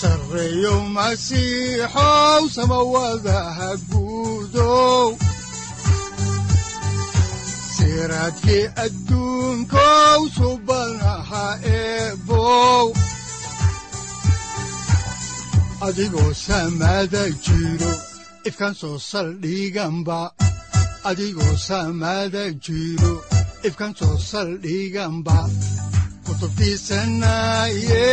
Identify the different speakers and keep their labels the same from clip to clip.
Speaker 1: sareyow masiixow samawadaha guudow siraadkii adduunkow subanaha eebow adigoo samada jiro ifkaan soo saldhiganba adigoo samada jiro ifkaan soo saldhiganba kutubtiisanaye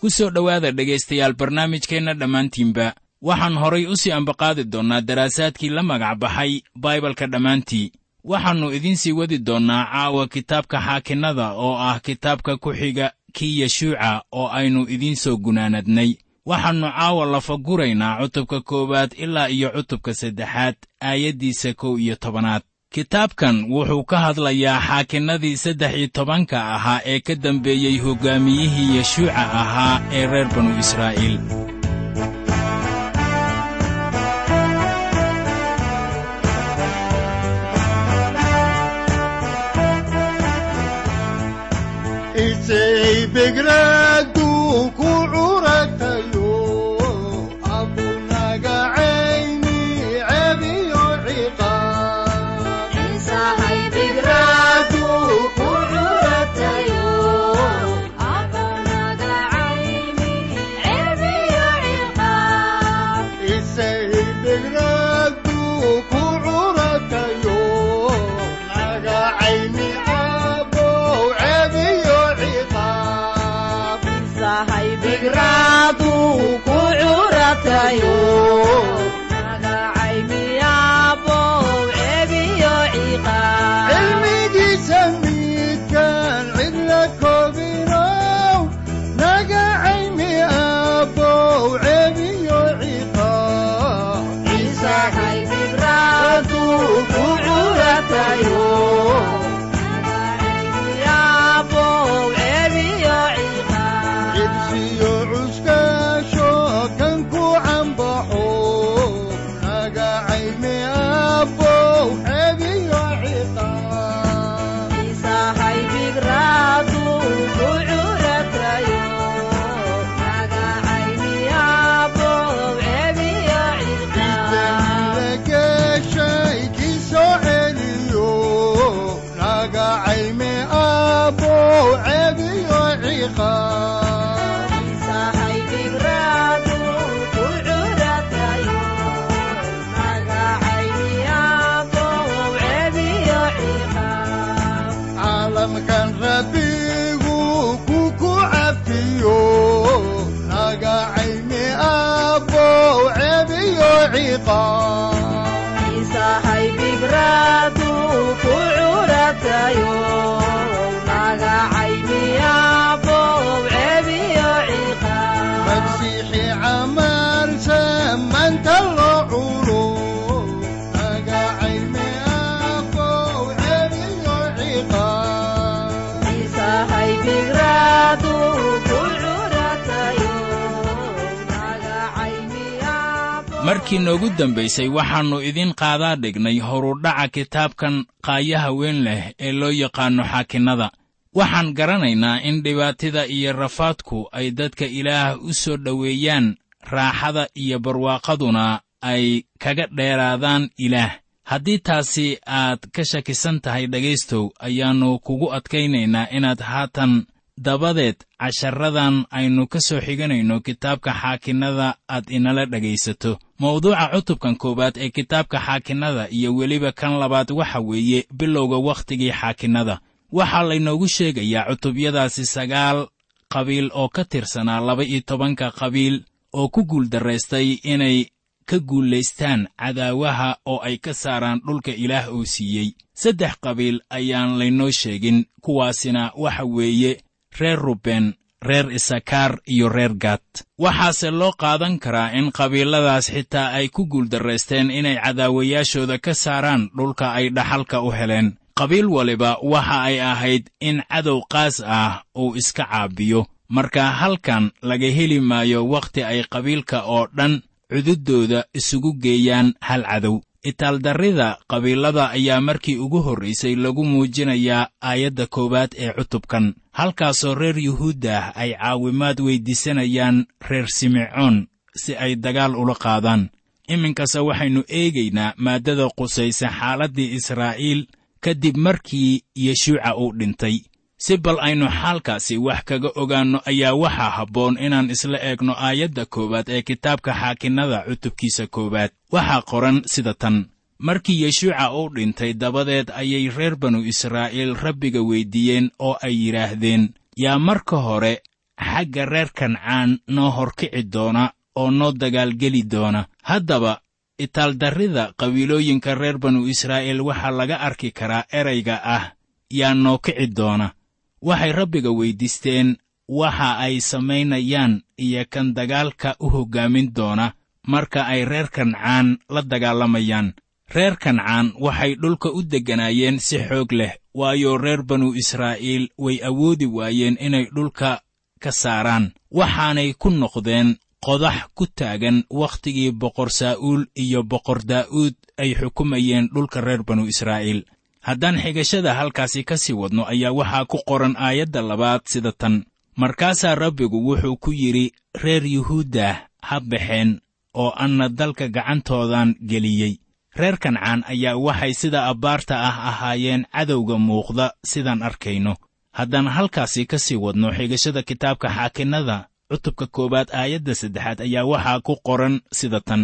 Speaker 2: ku soo dhowaada dhegaystayaal barnaamijkeenna dhammaantiinba. Waxaan horay u sii ambaqaadi doonnaa daraasaadkii la magac baxay baibalka dhammaantii waxaannu idiin sii wadi doonnaa caawa kitaabka xaakinnada oo ah kitaabka ku xiga kii yeshuuca oo aynu idiin soo gunaanadnay. Waxaannu caawa lafaguraynaa cutubka koowaad ilaa iyo cutubka saddexaad aayaddiisa kow iyo tobanaad. Kitaabkan wuxuu ka hadlayaa xaakinnadii saddex iyo tobanka ahaa ee ka dambeeyey hoggaamiyihii yeshuuca ahaa ee reer banu israa'iil alegre. Markii noogu dambaysay waxaannu idiin qaadaa dhignay horudhaca kitaabkan qaayaha weyn leh ee loo yaqaanno xaakinnada. Waxaan garanaynaa in dhibaatida iyo rafaadku ay dadka ilaah u soo dhoweeyaan raaxada iyo barwaaqaduna ay kaga dheeraadaan ilaah. Haddii taasi aad ka shakisan tahay dhegaystow ayaannu kugu adkaynaynaa inaad haatan dabadeed casharadan aynu ka soo xiganayno kitaabka xaakinnada aad inala dhegaysato mawduuca cutubkan koowaad ee kitaabka xaakinnada iyo weliba kan labaad waxa weeye bilowga wakhtigii xaakinnada. Waxaa laynoogu sheegayaa cutubyadaasi sagaal qabiil oo ka tirsanaa laba iyo tobanka qabiil oo ku guuldarraystay inay ka guulaystaan cadaawaha oo ay ka saaraan dhulka ilaah uu siiyey. Saddex qabiil ayaan laynoo sheegin kuwaasina waxa weeye reer ruben reer isakaar iyo reer gad. Waxaase loo qaadan karaa in qabiiladaas xitaa ay ku guuldarraysteen inay cadaawayaashooda ka saaraan dhulka ay dhaxalka u heleen. Qabiil waliba waxa ay ahayd in cadow qaas ah uu iska caabiyo. Marka halkan laga heli maayo wakhti ay qabiilka oo dhan cududooda isugu geeyaan hal cadow. Itaaldarrida qabiilada ayaa markii ugu horraysay lagu muujinayaa aayadda koowaad ee cutubkan halkaasoo reer yuhuuddah ay caawimaad weyddiisanayaan reer simecoon si ay dagaal ula qaadaan. Iminkase waxaynu eegaynaa maaddada qusaysa xaaladdii israa'iil kadib markii yeshuuca uu dhintay. Si bal aynu xaalkaasi wax kaga ogaanno ayaa waxaa habboon inaan isla eegno aayadda koowaad ee kitaabka xaakinnada cutubkiisa koowaad. Waxaa qoran sida tan markii yeshuuca uu dhintay dabadeed ayay reer banu israa'iil rabbiga weyddiiyeen oo ay yidhaahdeen yaa marka hore xagga reer kancaan noo horkici doona oo noo dagaalgeli doona. Haddaba itaaldarrida qabiilooyinka reer banu israa'iil waxaa laga arki karaa erayga ah yaa noo kici doona. Waxay rabbiga weyddiisteen waxa ay samaynayaan iyo kan dagaalka u hoggaamin doona marka ay reer kancaan la dagaalamayaan reer kancaan waxay dhulka u degganaayeen si xoog leh waayo reer banu israa'iil way awoodi waayeen inay dhulka ka saaraan. Waxaanay ku noqdeen qodax ku taagan wakhtigii boqor saa'uul iyo boqor daa'uud ay xukumayeen dhulka reer banu israa'iil. Haddaan xigashada halkaasi ka sii wadno ayaa waxaa ku qoran aayadda labaad sida tan. Markaasaa rabbigu wuxuu ku yidhi reer yuhuuddah ha baxeen oo anna dalka gacantoodan geliyey reer kancaan ayaa waxay sida abbaarta ah ahaayeen cadowga muuqda sidaan arkayno. Haddaan halkaasi ka sii wadno xigashada kitaabka xaakinnada cutubka koowaad aayadda saddexaad ayaa waxaa ku qoran sida tan.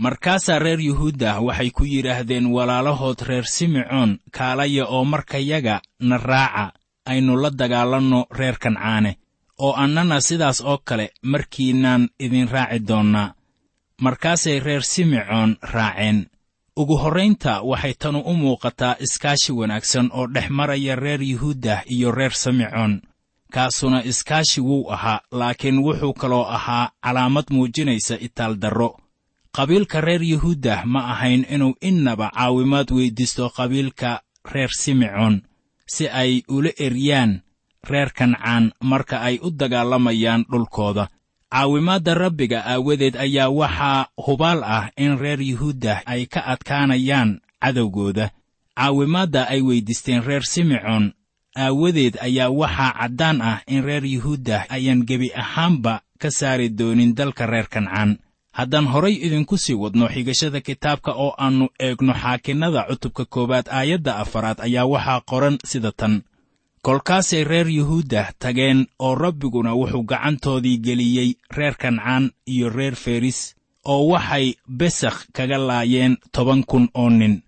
Speaker 2: Markaasaa reer yuhuuddah waxay ku yidhaahdeen walaalahood reer simecoon kaalaya oo markayaga na raaca aynu la dagaalanno reer kancaane oo annana sidaas oo kale markiinaan idin raaci doonnaa. Markaasay reer simecoon raaceen ugu horraynta waxay tanu u muuqataa iskaashi wanaagsan oo dhex maraya reer yuhuuddah iyo reer simecoon kaasuna iskaashi wuu ahaa laakiin wuxuu kaloo ahaa calaamad muujinaysa itaaldarro qabiilka reer yuhuuddah ma ahayn inuu innaba caawimaad weyddiisto qabiilka reer simecoon si ay ula eryaan reer kancaan marka ay u dagaalamayaan dhulkooda caawimaadda rabbiga aawadeed ayaa waxaa hubaal ah in reer yuhuuddah ay ka adkaanayaan cadowgooda. Caawimaadda ay weyddiisteen reer simecoon aawadeed ayaa waxaa caddaan ah in reer yuhuuddah ayaan gebi ahaanba ka saari doonin dalka reer kancaan. Haddaan horay idinku sii wadno xigashada kitaabka oo aannu eegno xaakinnada cutubka koowaad aayadda afaraad ayaa waxaa qoran sida tan kolkaasay reer yuhuuddah tageen oo rabbiguna wuxuu gacantoodii geliyey reer kancaan iyo reer feris oo waxay besakh kaga laayeen toban kun oo nin.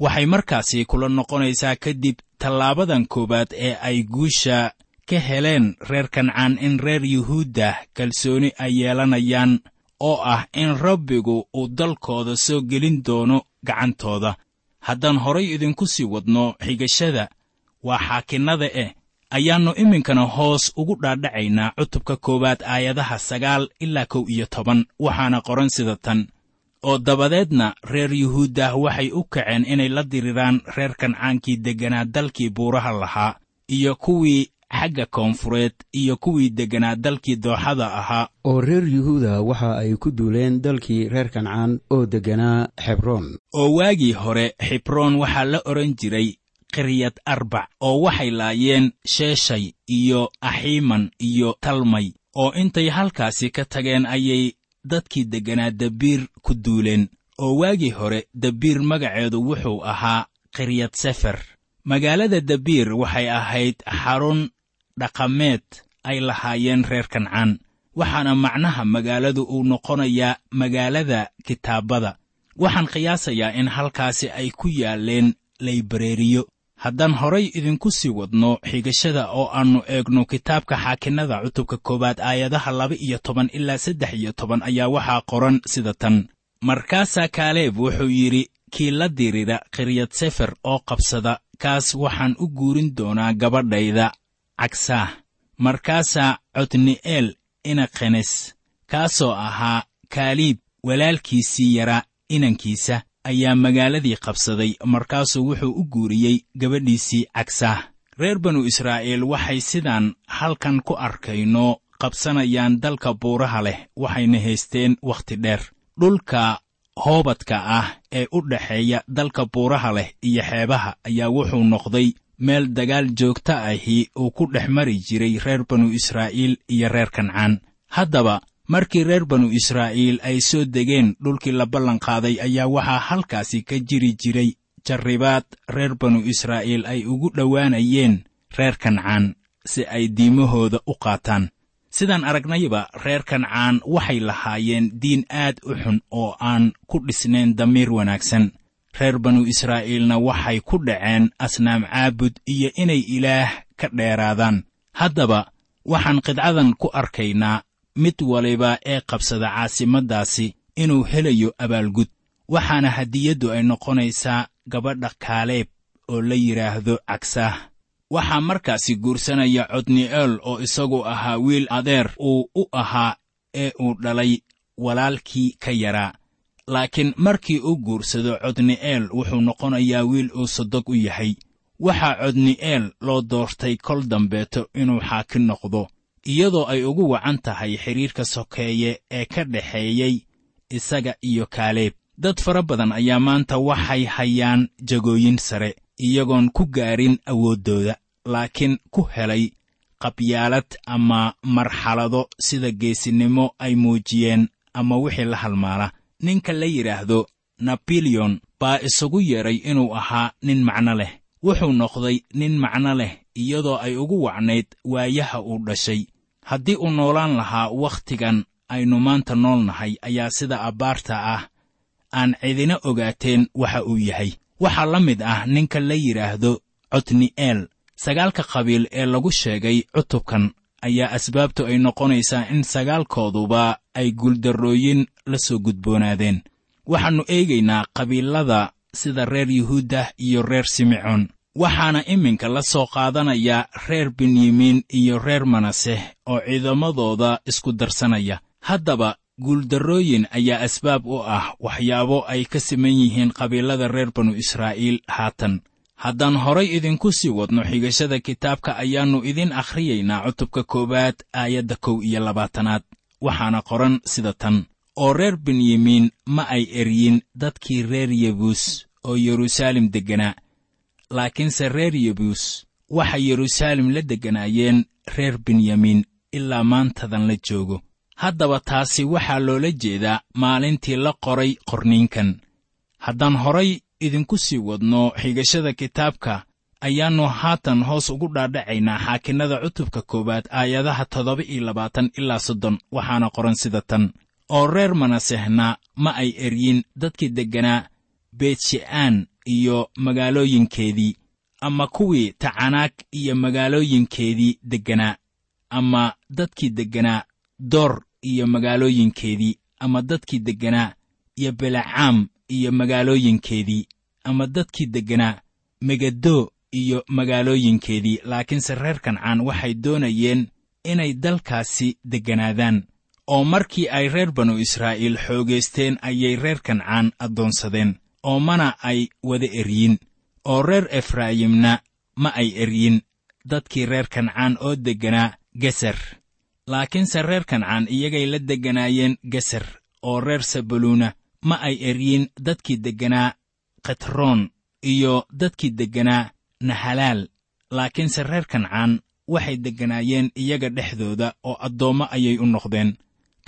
Speaker 2: Waxay markaasi kula noqonaysaa kadib tallaabadan koowaad ee ay guusha ka heleen reer kancaan in reer yuhuuddah kalsooni ay yeelanayaan oo ah in rabbigu uu dalkooda soo gelin doono gacantooda. Haddaan horay idinku sii wadno xigashada waa xaakinnada eh ayaannu iminkana hoos ugu dhaadhacaynaa cutubka koowaad aayadaha sagaal ilaa kow iyo toban waxaana qoran sida tan. Oo dabadeedna reer yuhuuddah waxay u kaceen inay la diriraan reer kancaankii degganaa dalkii buuraha lahaa iyo kuwii xagga koonfureed iyo kuwii degganaa dalkii dooxada ahaa.
Speaker 3: Oo reer yuhuuda waxa ay ku duuleen dalkii reer kancaan oo degganaa xebroon
Speaker 2: oo waagii hore xibroon waxaa la odhan jiray qiryad arbac oo waxay laayeen sheeshay iyo axiiman iyo talmay oo intay halkaasi ka tageen ayay dadkii degganaa dabiir ku duuleen oo waagii hore dabiir magaceedu wuxuu ahaa qiryad sefer. Magaalada dabiir waxay ahayd xarun dhaqameed ay lahaayeen reer kancaan waxaana macnaha magaaladu uu noqonayaa magaalada kitaabada. Waxaan qiyaasayaa in halkaasi ay ku yaalleen laybareeriyo haddaan horay idinku sii wadno xigashada oo aannu eegno kitaabka xaakinnada cutubka koowaad aayadaha laba iyo toban ilaa saddex iyo toban ayaa waxaa qoran sida tan. Markaasaa kaaleeb wuxuu yidhi kii la dirira khiryad sefer oo qabsada kaas waxaan u guurin doonaa gabadhayda. Cagsaah markaasaa cotni'eel inakhenes kaasoo ahaa kaaliib walaalkiisii yaraa inankiisa ayaa magaaladii qabsaday markaasuu wuxuu u guuriyey gabadhiisii cagsaah reer banu israa'iil waxay sidaan halkan ku arkayno qabsanayaan dalka buuraha leh waxayna haysteen wakhti dheer. Dhulka hoobadka ah ee u dhexeeya dalka buuraha leh iyo xeebaha ayaa wuxuu noqday meel dagaal joogto ahi uu ku dhex mari jiray reer banu israa'iil iyo reer kancaan. Haddaba markii reer banu israa'iil ay soo degeen dhulkii la ballanqaaday ayaa waxaa halkaasi ka jiri jiray jarribaad reer banu israa'iil ay ugu dhowaanayeen reer kancaan si ay diimahooda u qaataan. Sidaan aragnayba reer kancaan waxay lahaayeen diin aad u xun oo aan ku dhisnayn damiir wanaagsan. Reer banu israa'iilna waxay ku dhaceen asnaam caabud iyo inay ilaah ka dheeraadaan. Haddaba waxaan qidcadan ku arkaynaa mid waliba ee qabsada caasimaddaasi inuu helayo abaalgud waxaana hadiyaddu ay noqonaysaa gabadha kaaleeb oo la yidhaahdo cagsaah waxaa markaasi guursanaya codni'eel oo isagu ahaa wiil adeer uu u ahaa ee uu dhalay walaalkii ka yaraa laakiin markii uu guursado codni'eel wuxuu noqonayaa wiil uu sodog u yahay. Waxaa codni'eel loo doortay kol dambeeto inuu xaakin noqdo iyadoo ay ugu wacan tahay xidhiirka sokeeye ee ka dhexeeyey isaga iyo kaaleeb dad fara badan ayaa maanta waxay hayaan jagooyin sare iyagoon ku gaarin awooddooda laakiin ku helay qabyaalad ama marxalado sida geesinimo ay muujiyeen ama wixii la halmaala. Ninka la yidhaahdo nabileon baa isugu yeedhay inuu ahaa nin macno leh. Wuxuu noqday nin macno leh iyadoo ay ugu wacnayd waayaha uu dhashay haddii uu noolaan lahaa wakhtigan aynu maanta nool nahay ayaa sida abbaarta ah aan cidina ogaateen waxa uu yahay. Waxaa la mid ah ninka la yidhaahdo cotni'eel sagaalka qabiil ee lagu sheegay cutubkan ayaa asbaabtu ay noqonaysaa in sagaalkooduba ay guuldarrooyin la soo gudboonaadeen. Waxaannu eegaynaa qabiilada sida reer yuhuudda iyo reer simecoon waxaana iminka la soo qaadanayaa reer benyamiin iyo reer manaseh oo ciidamadooda isku darsanaya. Haddaba guuldarrooyin ayaa asbaab u ah waxyaabo ay ka siman yihiin qabiilada reer banu israa'iil haatan. Haddaan horay idinku sii wadno xigashada kitaabka ayaannu idin akhriyaynaa cutubka koowaad aayadda kow iyo labaatanaad. Waxaana qoran sida tan. Oo reer benyamiin ma ay eryin dadkii reer yebuus oo yeruusaalem degganaa laakiinse reer yebuus waxay yeruusaalem la degganaayeen reer benyamiin ilaa maantadan la joogo. Haddaba taasi waxaa loola jeedaa maalintii la qoray qorniinkan. Haddaan horay idinku sii wadno xigashada kitaabka ayaannu haatan hoos ugu dhaadhacaynaa xaakinnada cutubka koowaad aayadaha toddoba iyo labaatan ilaa soddon waxaana qoran sida tan. Oo reer manasehna ma ay eryin dadkii degganaa beetshe'aan iyo magaalooyinkeedii. Ama kuwii tacanaag iyo magaalooyinkeedii degganaa ama dadkii degganaa door iyo magaalooyinkeedii. Ama dadkii degganaa iyo belacaam iyo magaalooyinkeedii. Ama dadkii degganaa megado iyo magaalooyinkeedii. Laakiinse reer kancaan waxay doonayeen inay dalkaasi degganaadaan oo markii ay reer banu israa'iil xoogaysteen ayay reer kancaan addoonsadeen oo mana ay wada eryin oo reer efraayimna ma ay eryin dadkii reer kancaan oo degganaa geser. Laakiinse reer kancaan iyagay la degganaayeen geser oo reer sabaluuna ma ay eryin dadkii degganaa khetroon iyo dadkii degganaa nahalaal. Laakiinse reer kancaan waxay degganaayeen iyaga dhexdooda oo addoommo ayay u noqdeen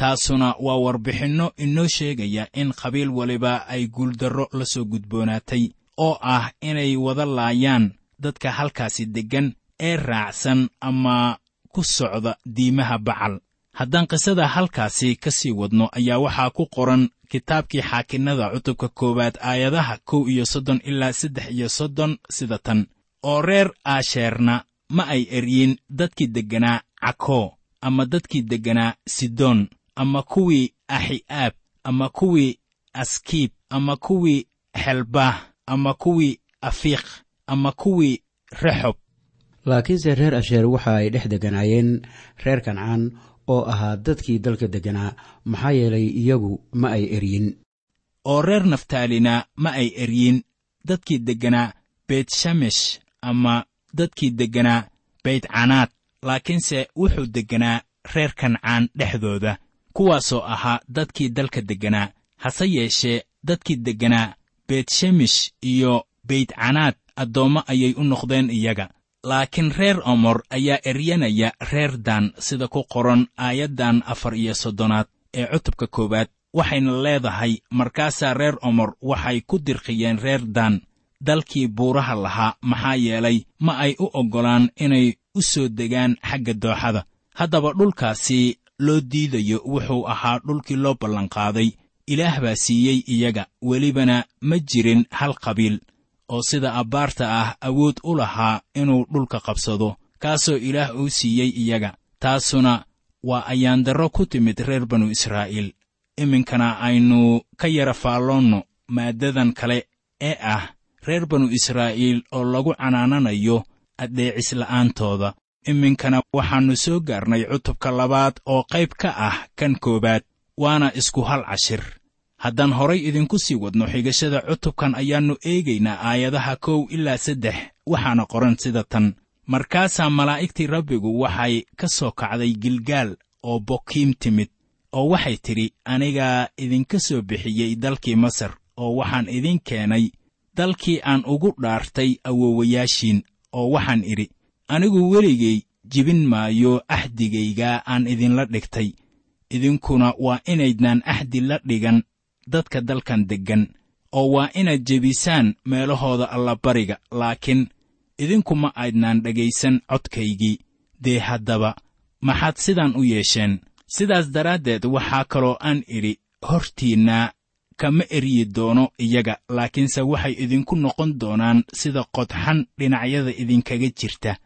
Speaker 2: taasuna waa warbixinno inoo sheegaya in qabiil waliba ay guuldarro la soo gudboonaatay oo ah inay wada laayaan dadka halkaasi deggan ee raacsan ama ku socda diimaha bacal. Haddaan qisada halkaasi ka sii wadno ayaa waxaa ku qoran kitaabkii xaakinnada cutubka koowaad aayadaha kow iyo soddon ilaa saddex iyo soddon sida tan oo reer aasheerna ma ay eryin dadkii degganaa cakoo ama dadkii degganaa sidoon ama kuwii axi'aab ama kuwii askiib ama kuwii xelbaah ama kuwii afiiq ama kuwii rexob.
Speaker 3: Laakiinse reer asheer waxa ay dhex degganaayeen reer kancaan oo ahaa dadkii dalka degganaa maxaa yeelay iyagu ma ay eryin.
Speaker 2: Oo reer naftaalina ma ay eryin. Dadkii degganaa beytshamesh ama dadkii degganaa beytcanaad laakiinse wuxuu degganaa reer kancaan dhexdooda kuwaasoo ahaa dadkii dalka degganaa hase yeeshee dadkii degganaa beytshemesh iyo beytcanaad addoommo ayay u noqdeen iyaga. Laakiin reer omor ayaa eryanaya reer daan sida ku qoran aayaddan afar iyo soddonaad ee cutubka koowaad waxayna leedahay markaasaa reer omor waxay ku dirqiyeen reer daan dalkii buuraha lahaa maxaa yeelay ma ay u oggolaan inay u soo degaan xagga dooxada. Haddaba dhulkaasi loo diidayo wuxuu ahaa dhulkii loo ballanqaaday. Ilaah baa siiyey iyaga welibana ma jirin hal qabiil oo sida abbaarta ah awood u lahaa inuu dhulka qabsado. Kaasoo ilaah uu siiyey iyaga taasuna waa ayaandarro ku timid reer banu israa'iil. Iminkana aynu ka yara faalloonno maaddadan kale ee ah reer banu israa'iil oo lagu canaananayo addeecisla'aantooda iminkana waxaannu soo gaarnay cutubka labaad oo qayb ka ah kan koowaad waana isku hal cashir. Haddaan horay idinku sii wadno xigashada cutubkan ayaannu eegaynaa aayadaha kow ilaa saddex waxaana qoran sida tan. Markaasaa malaa'igtii rabbigu waxay ka soo kacday gilgaal oo bokiim timid oo waxay tidhi anigaa idinka soo bixiyey dalkii masar oo waxaan idin keenay dalkii aan ugu dhaartay awowayaashiin oo waxaan idhi anigu weligay jibin maayo axdigaygaa aan idinla dhigtay. Idinkuna waa inaydnaan axdi la dhigan dadka dalkan deggan oo waa inaad jebisaan meelahooda allabariga laakiin idinku ma aydnaan dhegaysan codkaygii. Dee haddaba maxaad sidaan u yeesheen? Sidaas daraaddeed waxaa kaloo aan idhi hortiinna kama eryi doono iyaga laakiinse waxay idinku noqon doonaan sida qodxan dhinacyada idinkaga jirta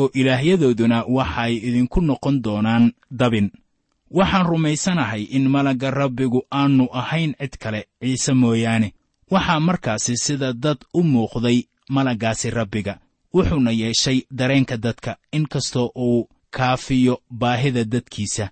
Speaker 2: oo ilaahyadooduna waxay idinku noqon doonaan dabin. Waxaan rumaysanahay in malagga rabbigu aannu ahayn cid kale ciise mooyaane. Waxaa markaasi sida dad u muuqday malaggaasi rabbiga wuxuuna yeeshay dareenka dadka inkastoo uu kaafiyo baahida dadkiisa.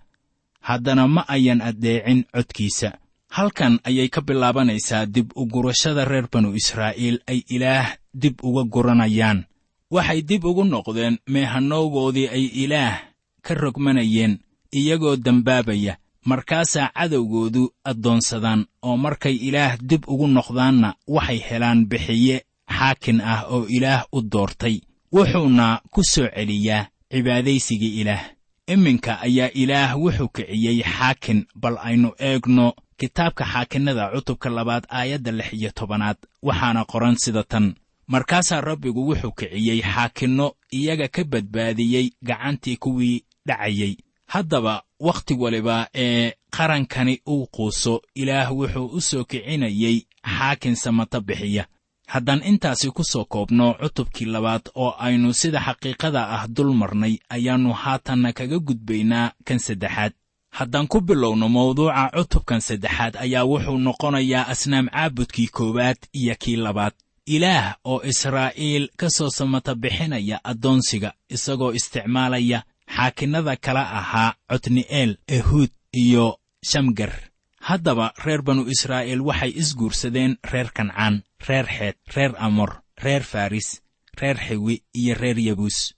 Speaker 2: Haddana ma ayan addeecin codkiisa. Halkan ayay ka bilaabanaysaa dib u gurashada reer banu israa'iil ay ilaah dib uga guranayaan waxay dib ugu noqdeen meehanowgoodii ay ilaah ka rogmanayeen iyagoo dembaabaya markaasaa cadowgoodu addoonsadaan oo markay ilaah dib ugu noqdaanna waxay helaan bixiye xaakin ah oo ilaah u doortay. Wuxuuna ku soo celiyaa cibaadaysigii ilaah. Iminka ayaa ilaah wuxuu kiciyey xaakin bal aynu eegno kitaabka xaakinnada cutubka labaad aayadda lix iyo tobanaad waxaana qoran sida tan markaasaa rabbigu wuxuu kiciyey xaakinno iyaga ka badbaadiyey gacantii kuwii dhacayey. Haddaba wakhti waliba ee qarankani uu quuso ilaah wuxuu u soo kicinayey xaakin samata bixiya. Haddaan intaasi ku soo koobno cutubkii labaad oo aynu sida xaqiiqada ah dul marnay ayaannu haatanna kaga gudbaynaa kan saddexaad. Haddaan ku bilowno mawduuca cutubkan saddexaad ayaa wuxuu noqonayaa asnaam caabudkii koowaad iyo kii labaad ilaah oo israa'iil ka soo samata bixinaya addoonsiga isagoo isticmaalaya xaakinnada kala ahaa cotni'eel ehuud iyo shamgar. Haddaba reer banu israa'iil waxay isguursadeen reer kancaan reer xeed reer amor reer faris reer xiwi iyo reer yabuus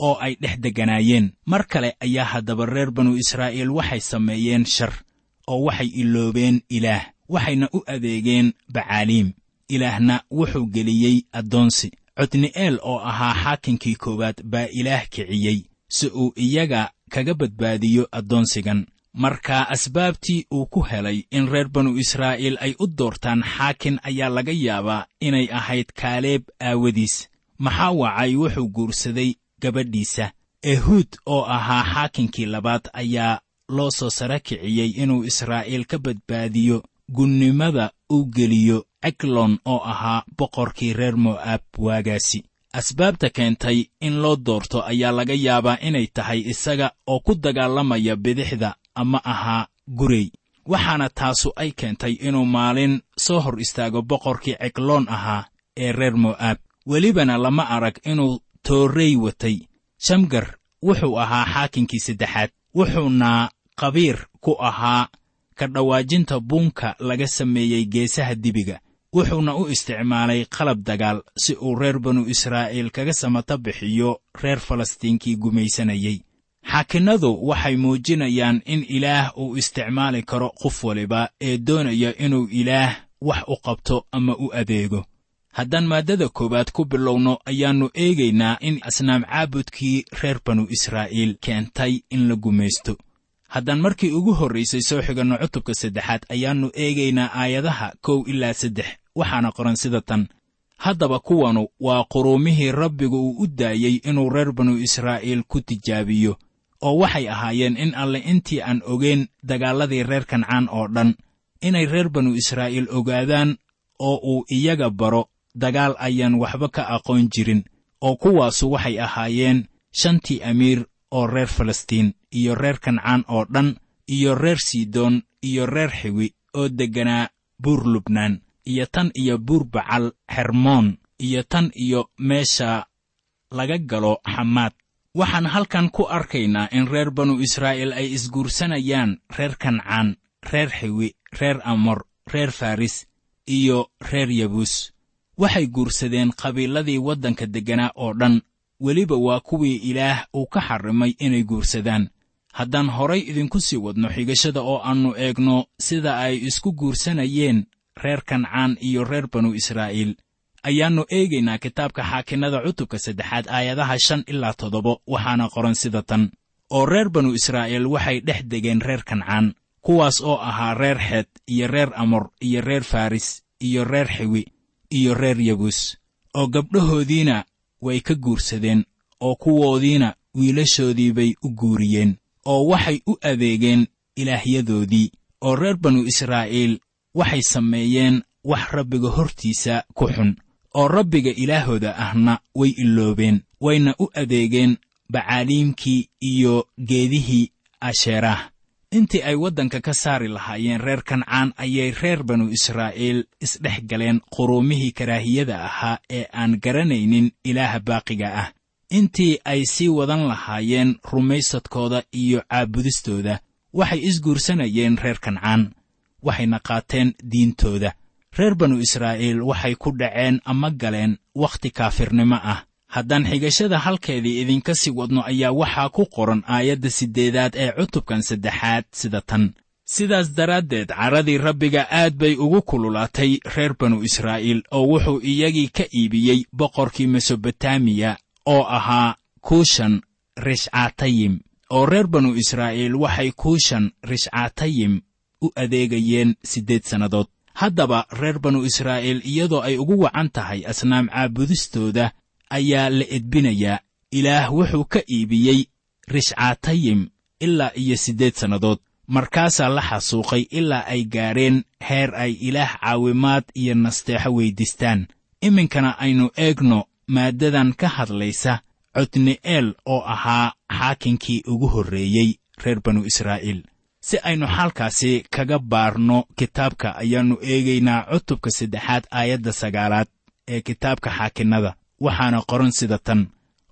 Speaker 2: oo ay dhex degganaayeen mar kale ayaa haddaba reer banu israa'iil waxay sameeyeen shar oo waxay iloobeen ilaah waxayna u adeegeen bacaaliim ilaahna wuxuu geliyey addoonsi. Codni'eel oo ahaa xaakinkii koowaad baa ilaah kiciyey si uu iyaga kaga badbaadiyo addoonsigan. Marka asbaabtii uu ku helay in reer banu israa'iil ay u doortaan xaakin ayaa laga yaabaa inay ahayd kaaleeb aawadiis. Maxaa wacay wuxuu guursaday gabadhiisa? Ehuud oo ahaa xaakinkii labaad ayaa loo soo sara kiciyey inuu israa'iil ka badbaadiyo gunnimada uu geliyo eglon oo ahaa boqorkii reer mo'aab waagaasi. Asbaabta keentay in loo doorto ayaa laga yaabaa inay tahay isaga oo ku dagaalamaya bidixda ama ahaa gurey. Waxaana taasu ay keentay inuu maalin soo hor istaago boqorkii cegloon ahaa ee reer mo'aab welibana lama arag inuu toorrey watay. Shamgar wuxuu ahaa xaakinkii saddexaad wuxuuna qabiir ku ahaa ka dhawaajinta buunka laga sameeyey geesaha dibiga wuxuuna u isticmaalay qalab dagaal si uu reer banu israa'iil kaga samata bixiyo reer falastiinkii gumaysanayey xaakinnadu waxay muujinayaan in ilaah uu isticmaali karo qof waliba ee doonaya inuu ilaah wax u qabto ama u adeego. Haddaan maaddada koowaad ku bilowno ayaannu eegaynaa in asnaam caabudkii reer banu israa'iil keentay in la gumaysto haddaan markii ugu horraysay soo xiganno cutubka saddexaad ayaannu eegaynaa aayadaha kow ilaa saddex. Waxaana qoran sida tan. Haddaba kuwanu waa quruumihii rabbigu uu u daayey inuu reer banu israa'iil ku tijaabiyo oo waxay ahaayeen in alle intii aan ogeyn dagaalladii reer kancaan oo dhan inay reer banu israa'iil ogaadaan oo uu iyaga baro dagaal ayaan waxba ka aqoon jirin oo kuwaasu waxay ahaayeen shantii amiir oo reer falastiin iyo reer kancaan oo dhan iyo reer sidoon iyo reer xiwi oo degganaa buur lubnaan iyo tan iyo buur bacal xermoon iyo tan iyo meesha laga galo xamaad waxaan halkan ku arkaynaa in reer banu israa'iil ay isguursanayaan reer kancaan reer xiwi reer amor reer faris iyo reer yabuus. Waxay guursadeen qabiiladii waddanka degganaa oo dhan weliba waa kuwii ilaah uu ka xarrimay inay guursadaan. Haddaan horay idinku sii wadno xigashada oo aannu eegno sida ay isku guursanayeen reer kancaan iyo reer banu israa'iil ayaannu eegaynaa kitaabka xaakinnada cutubka saddexaad aayadaha shan ilaa toddoba waxaana qoran sida tan. Oo reer banu israa'iil waxay dhex degeen reer kancaan kuwaas oo ahaa reer xeed iyo reer amor iyo reer faris iyo reer xiwi iyo reer yabuus oo gabdhahoodiina way ka guursadeen oo kuwoodiina wiilashoodii bay u guuriyeen oo waxay u adeegeen ilaahyadoodii oo reer banu israa'iil waxay sameeyeen wax rabbiga hortiisa ku xun oo rabbiga ilaahooda ahna way iloobeen wayna u adeegeen bacaaliimkii iyo geedihii asheeraah intii ay waddanka ka saari lahaayeen reer kancaan ayay reer banu israa'iil isdhex galeen quruumihii karaahiyada ahaa ee aan garanaynin ilaaha baaqiga ah. Intii ay sii wadan lahaayeen rumaysadkooda iyo caabudistooda waxay isguursanayeen reer kancaan waxayna qaateen diintooda. Reer banu israa'iil waxay ku dhaceen ama galeen wakhti kaafirnimo ah haddaan xigashada halkeedii idinka sii wadno ayaa waxaa ku qoran aayadda siddeedaad ee cutubkan saddexaad sida tan. Sidaas daraaddeed carradii rabbiga aad bay ugu kululaatay reer banu israa'iil oo wuxuu iyagii ka iibiyey boqorkii mesobotamiya oo ahaa kuushan rishcaatayim oo reer banu israa'iil waxay kuushan rishcaatayim u adeegayeen siddeed sannadood. Haddaba reer banu israa'iil iyadoo ay ugu wacan tahay asnaam caabudistooda ayaa la edbinayaa ilaah wuxuu ka iibiyey rishcaatayim ilaa iyo siddeed sannadood. Markaasaa la xasuuqay ilaa ay gaadheen heer ay ilaah caawimaad iyo nasteexo weyddiistaan iminkana aynu eegno maaddadan ka hadlaysa codni'eel oo ahaa xaakinkii ugu horreeyey reer banu israa'iil. Si aynu xaalkaasi kaga baarno kitaabka ayaannu eegaynaa cutubka saddexaad aayadda sagaalaad ee kitaabka xaakinnada waxaana qoran sida tan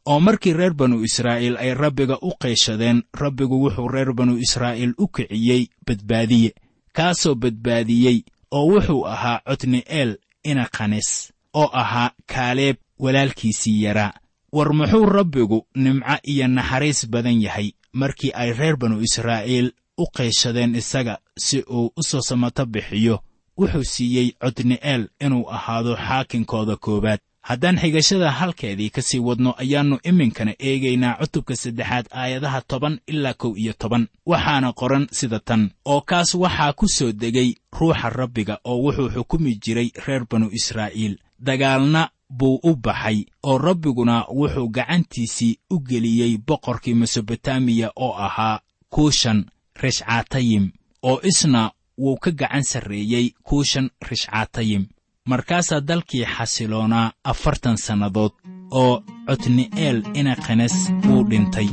Speaker 2: oo markii reer banu israa'iil ay rabbiga u qayshadeen rabbigu wuxuu reer banu israa'iil u kiciyey badbaadiye kaasoo badbaadiyey oo wuxuu ahaa codni'eel inaqanes oo ahaa kaaleeb walaalkiisii yaraa war muxuu rabbigu nimco iyo naxariis badan yahay markii ay reer banu israa'iil u qayshadeen isaga si uu u soo samato bixiyo? Wuxuu siiyey codni'eel inuu ahaado xaakinkooda koowaad haddaan xigashada halkeedii ka sii wadno ayaannu iminkana eegaynaa cutubka saddexaad aayadaha toban ilaa kow iyo toban. Waxaana qoran sida tan oo kaas waxaa ku soo degay ruuxa rabbiga oo wuxuu xukumi jiray reer banu israa'iil. Dagaalna buu u baxay oo rabbiguna wuxuu gacantiisii u geliyey boqorkii mesobotamiya oo ahaa kuushan rishcaatayim oo isna wuu ka gacan sarreeyey kuushan rishcaatayim markaasaa dalkii xasiloonaa afartan sannadood oo cotni'eel inakhanes wuu dhintay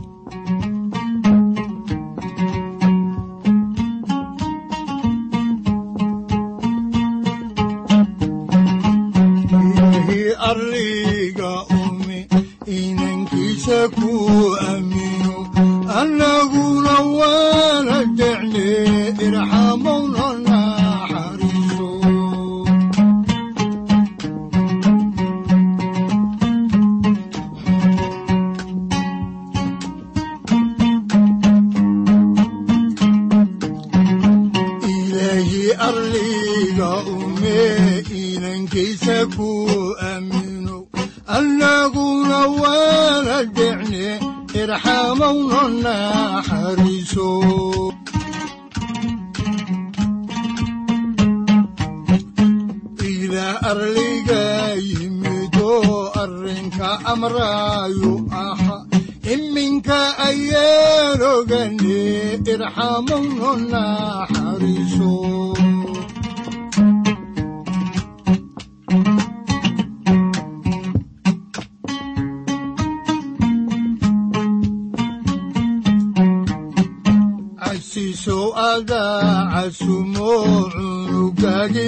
Speaker 1: ilaa arliga yimido arrinka amraayu aha. Iminka ayaan ogane irxamowna naxariiso casiisow adaa casumo cunugagi